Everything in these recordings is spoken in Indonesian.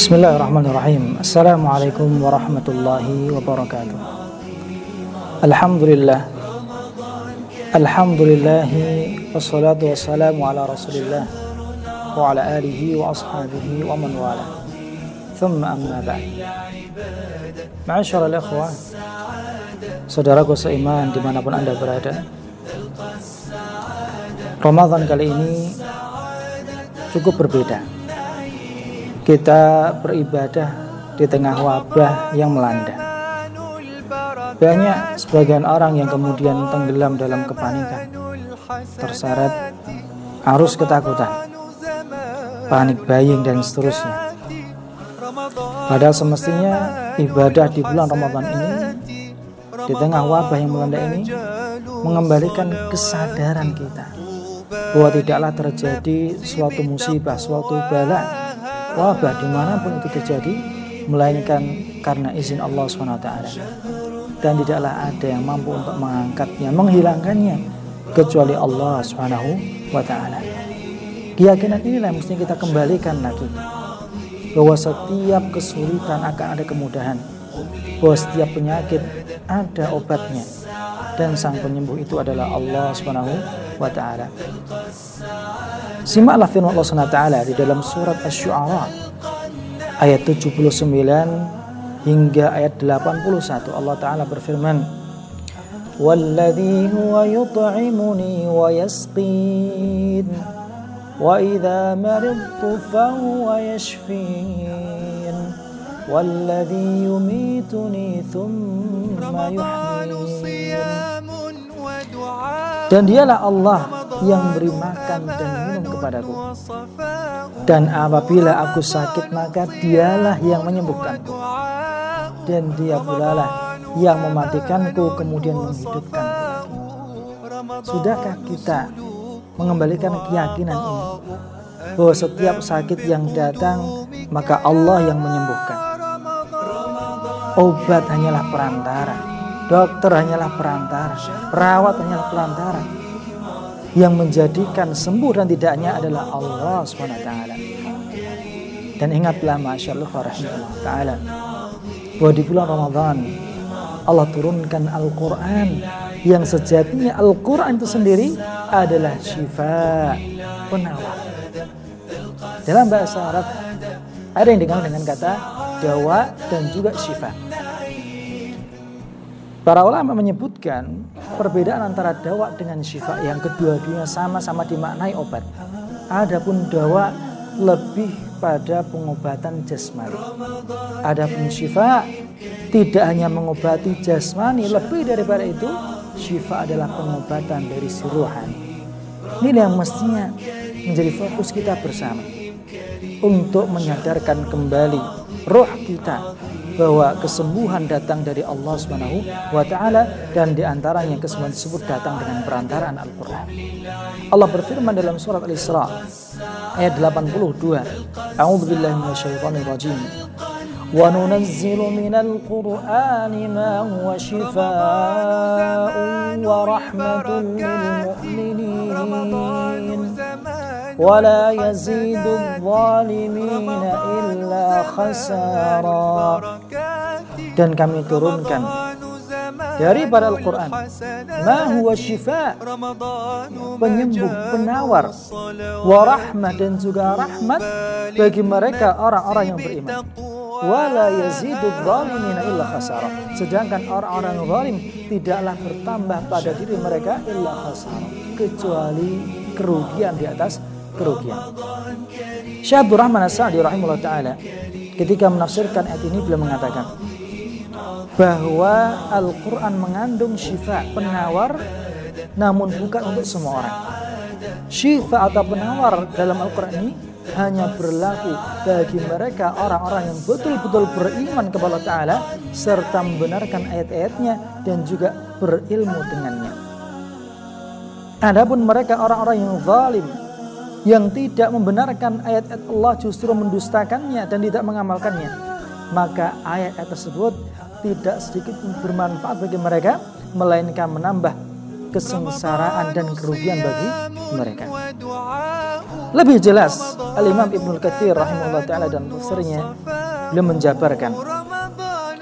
بسم الله الرحمن الرحيم السلام عليكم ورحمة الله وبركاته الحمد لله الحمد لله والصلاة والسلام على رسول الله وعلى آله وأصحابه ومن والاه ثم أما بعد معاشر الأخوة Saudaraku seiman dimanapun Anda berada. Ramadan kali ini cukup berbeda. Kita beribadah di tengah wabah yang melanda. Banyak sebagian orang yang kemudian tenggelam dalam kepanikan, terseret arus ketakutan, panik buying dan seterusnya. Padahal semestinya ibadah di bulan Ramadan ini di tengah wabah yang melanda ini mengembalikan kesadaran kita bahwa tidaklah terjadi suatu musibah, suatu bala wabah di mana pun itu terjadi melainkan karena izin Allah swt dan tidaklah ada yang mampu untuk mengangkatnya menghilangkannya kecuali Allah swt keyakinan inilah yang mesti kita kembalikan lagi. Bahwa setiap kesulitan akan ada kemudahan. Bahwa setiap penyakit ada obatnya. Dan sang penyembuh itu adalah Allah Subhanahu wa taala. Simaklah firman Allah Subhanahu wa taala di dalam surat Asy-Syu'ara ayat 79 hingga ayat 81 Allah taala berfirman والذي هو يطعمني ويسقين وإذا مرضت فهو يشفين والذي يميتني ثم يحيين dan dialah Allah yang beri makan dan minum kepadaku. Dan apabila aku sakit maka dialah yang menyembuhkanku. Dan dia pula yang mematikanku kemudian menghidupkanku Sudahkah kita mengembalikan keyakinan ini? Bahwa setiap sakit yang datang maka Allah yang menyembuhkan. Obat hanyalah perantara Dokter hanyalah perantara, perawat hanyalah perantara. Yang menjadikan sembuh dan tidaknya adalah Allah SWT. Dan ingatlah Masya Allah Ta'ala bahwa di bulan Ramadan Allah turunkan Al-Quran yang sejatinya Al-Quran itu sendiri adalah syifa penawar. Dalam bahasa Arab ada yang dikenal dengan kata dawa dan juga syifa. Para ulama menyebutkan perbedaan antara dawa dengan syifa yang kedua-duanya sama-sama dimaknai obat. Adapun dawa lebih pada pengobatan jasmani. Adapun syifa tidak hanya mengobati jasmani, lebih daripada itu syifa adalah pengobatan dari si. Ini yang mestinya menjadi fokus kita bersama untuk menyadarkan kembali roh kita bahwa kesembuhan datang dari Allah Subhanahu wa taala dan di antaranya kesembuhan tersebut datang dengan perantaraan Al-Qur'an. Allah berfirman dalam surat Al-Isra ayat 82. A'udzu billahi minasyaitonir rajim. Wa nunazzilu minal Qur'ani ma huwa shifaa'un wa rahmatun lil mu'minin. ولا يزيد الظالمين إلا خسارا dan kami turunkan dari pada Al-Quran. Ma huwa syifa penyembuh penawar warahmat dan juga rahmat bagi mereka orang-orang yang beriman. Wala yazidu zalimina illa khasara. Sedangkan orang-orang zalim tidaklah bertambah pada diri mereka illa khasara kecuali kerugian di atas kerugian. Syekh Abdul Rahman As-Sa'di rahimahullah taala ketika menafsirkan ayat ini beliau mengatakan bahwa Al-Qur'an mengandung syifa penawar namun bukan untuk semua orang. Syifa atau penawar dalam Al-Qur'an ini hanya berlaku bagi mereka orang-orang yang betul-betul beriman kepada Allah Ta'ala serta membenarkan ayat-ayatnya dan juga berilmu dengannya. Adapun mereka orang-orang yang zalim yang tidak membenarkan ayat-ayat Allah justru mendustakannya dan tidak mengamalkannya maka ayat-ayat tersebut tidak sedikit bermanfaat bagi mereka melainkan menambah kesengsaraan dan kerugian bagi mereka lebih jelas Al-Imam Ibnu Katsir rahimahullah taala dan tafsirnya beliau menjabarkan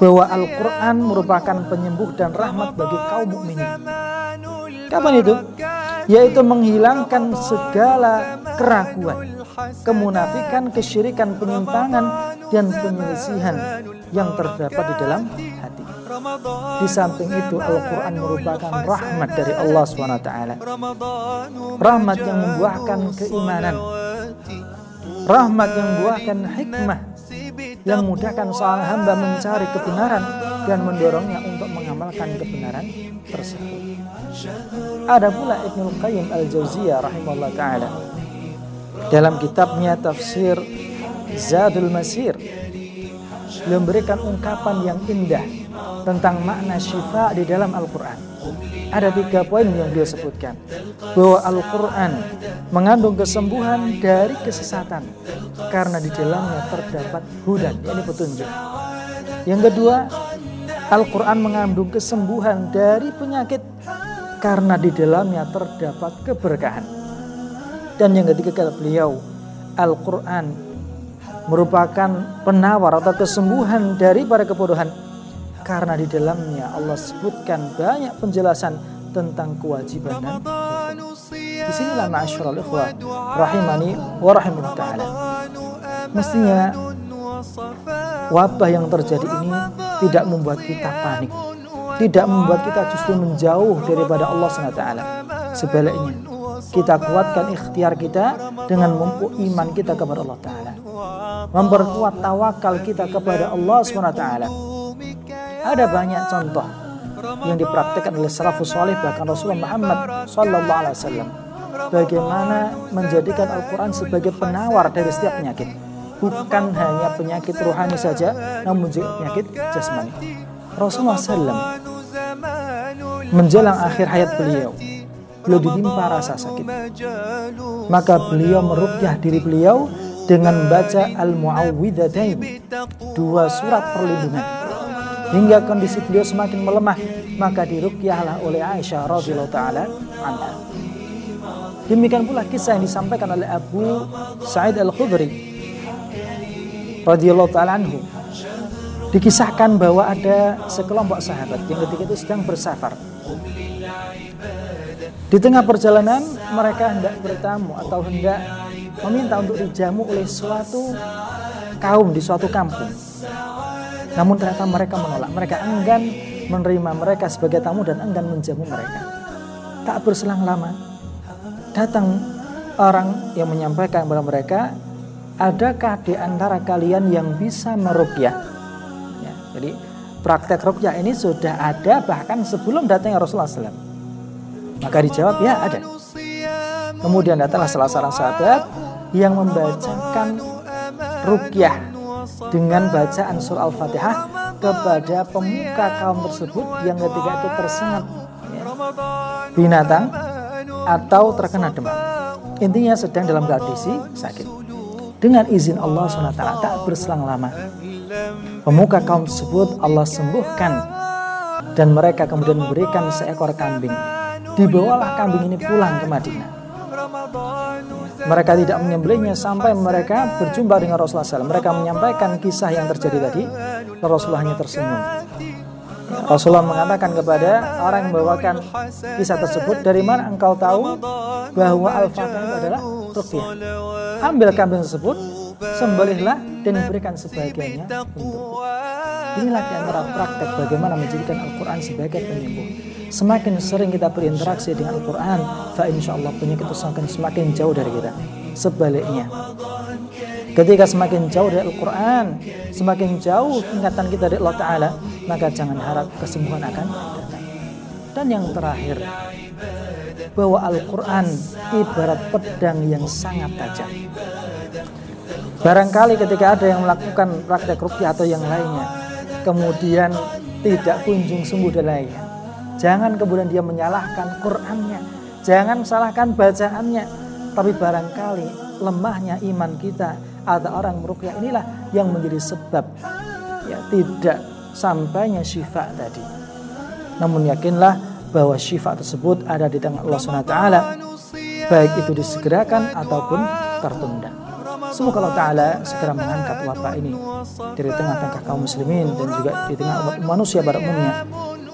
bahwa Al-Qur'an merupakan penyembuh dan rahmat bagi kaum mukminin. Kapan itu? Yaitu menghilangkan segala keraguan, kemunafikan, kesyirikan, penyimpangan dan penyelisihan yang terdapat di dalam hati. Di samping itu Al-Quran merupakan rahmat dari Allah SWT. Rahmat yang membuahkan keimanan. Rahmat yang membuahkan hikmah. Yang memudahkan seorang hamba mencari kebenaran dan mendorongnya untuk mengamalkan kebenaran tersebut. Ada pula Ibnu Qayyim Al-Jauziyah rahimahullah taala dalam kitabnya tafsir Zadul Masir beliau memberikan ungkapan yang indah tentang makna syifa di dalam Al-Quran. Ada tiga poin yang dia sebutkan. Bahwa Al-Quran mengandung kesembuhan dari kesesatan. Karena di dalamnya terdapat hudan, ini petunjuk. Yang kedua, Al-Quran mengandung kesembuhan dari penyakit. Karena di dalamnya terdapat keberkahan. Dan yang ketiga kata beliau, Al-Quran merupakan penawar atau kesembuhan dari para kebodohan karena di dalamnya Allah sebutkan banyak penjelasan tentang kewajiban dan Di sinilah ma'asyiral ikhwah rahimani wa rahimahullah taala. Mestinya wabah yang terjadi ini tidak membuat kita panik, tidak membuat kita justru menjauh daripada Allah SWT. Sebaliknya, kita kuatkan ikhtiar kita dengan memupuk iman kita kepada Allah Ta'ala. Memperkuat tawakal kita kepada Allah SWT ada banyak contoh yang dipraktikkan oleh salafus soleh bahkan Rasulullah Muhammad Sallallahu Alaihi Wasallam. Bagaimana menjadikan Al-Quran sebagai penawar dari setiap penyakit. Bukan hanya penyakit rohani saja, namun juga penyakit jasmani. Rasulullah SAW menjelang akhir hayat beliau, beliau ditimpa rasa sakit. Maka beliau merukyah diri beliau dengan membaca Al-Mu'awwidhadain, dua surat perlindungan hingga kondisi beliau semakin melemah maka dirukyahlah oleh Aisyah radhiyallahu taala anha. Demikian pula kisah yang disampaikan oleh Abu Sa'id Al-Khudri radhiyallahu taala anhu. Dikisahkan bahwa ada sekelompok sahabat yang ketika itu sedang bersafar. Di tengah perjalanan mereka hendak bertamu atau hendak meminta untuk dijamu oleh suatu kaum di suatu kampung. Namun ternyata mereka menolak. Mereka enggan menerima mereka sebagai tamu dan enggan menjamu mereka. Tak berselang lama, datang orang yang menyampaikan kepada mereka, adakah di antara kalian yang bisa merukyah? Ya, jadi praktek rukyah ini sudah ada bahkan sebelum datangnya Rasulullah SAW. Maka dijawab, ya ada. Kemudian datanglah salah seorang sahabat yang membacakan rukyah dengan bacaan surah Al-Fatihah kepada pemuka kaum tersebut yang ketika itu tersengat ya, binatang atau terkena demam. Intinya sedang dalam kondisi sakit. Dengan izin Allah SWT tak berselang lama. Pemuka kaum tersebut Allah sembuhkan dan mereka kemudian memberikan seekor kambing. Dibawalah kambing ini pulang ke Madinah. Mereka tidak menyembelihnya sampai mereka berjumpa dengan Rasulullah SAW. Mereka menyampaikan kisah yang terjadi tadi. Rasulullah hanya tersenyum. Rasulullah mengatakan kepada orang yang membawakan kisah tersebut, dari mana engkau tahu bahwa Al-Fatihah itu adalah rukyah? Ambil kambing tersebut, sembelihlah dan berikan sebagiannya untuk. Inilah di antara praktek bagaimana menjadikan Al-Quran sebagai penyembuh. Semakin sering kita berinteraksi dengan Al-Quran, fa insya Allah penyakit itu semakin, jauh dari kita. Sebaliknya, ketika semakin jauh dari Al-Quran, semakin jauh tingkatan kita dari Allah Ta'ala, maka jangan harap kesembuhan akan datang. Dan yang terakhir, bahwa Al-Quran ibarat pedang yang sangat tajam. Barangkali ketika ada yang melakukan praktek rukyah atau yang lainnya, kemudian tidak kunjung sembuh dan lainnya, Jangan kemudian dia menyalahkan Qur'annya. Jangan salahkan bacaannya. Tapi barangkali lemahnya iman kita atau orang merukyah inilah yang menjadi sebab ya tidak sampainya syifa tadi. Namun yakinlah bahwa syifa tersebut ada di tangan Allah SWT baik itu disegerakan ataupun tertunda. Semoga Allah Ta'ala segera mengangkat wabah ini dari tengah-tengah kaum muslimin dan juga di tengah umat manusia pada umumnya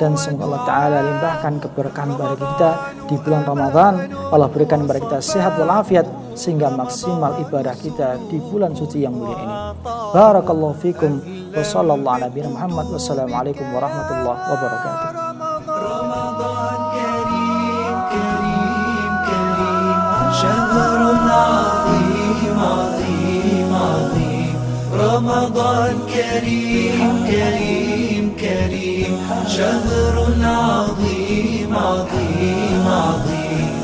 dan semoga Allah Ta'ala limpahkan keberkahan bagi kita di bulan Ramadan Allah berikan kepada kita sehat walafiat sehingga maksimal ibadah kita di bulan suci yang mulia ini Barakallahu fikum wa sallallahu ala Muhammad wassalamualaikum warahmatullahi wabarakatuh رمضان كريم كريم كريم شهر عظيم عظيم عظيم رمضان كريم كريم كريم شهر عظيم عظيم عظيم.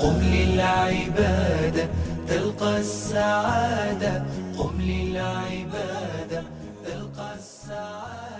قم للعبادة تلقى السعادة. قم للعبادة تلقى السعادة.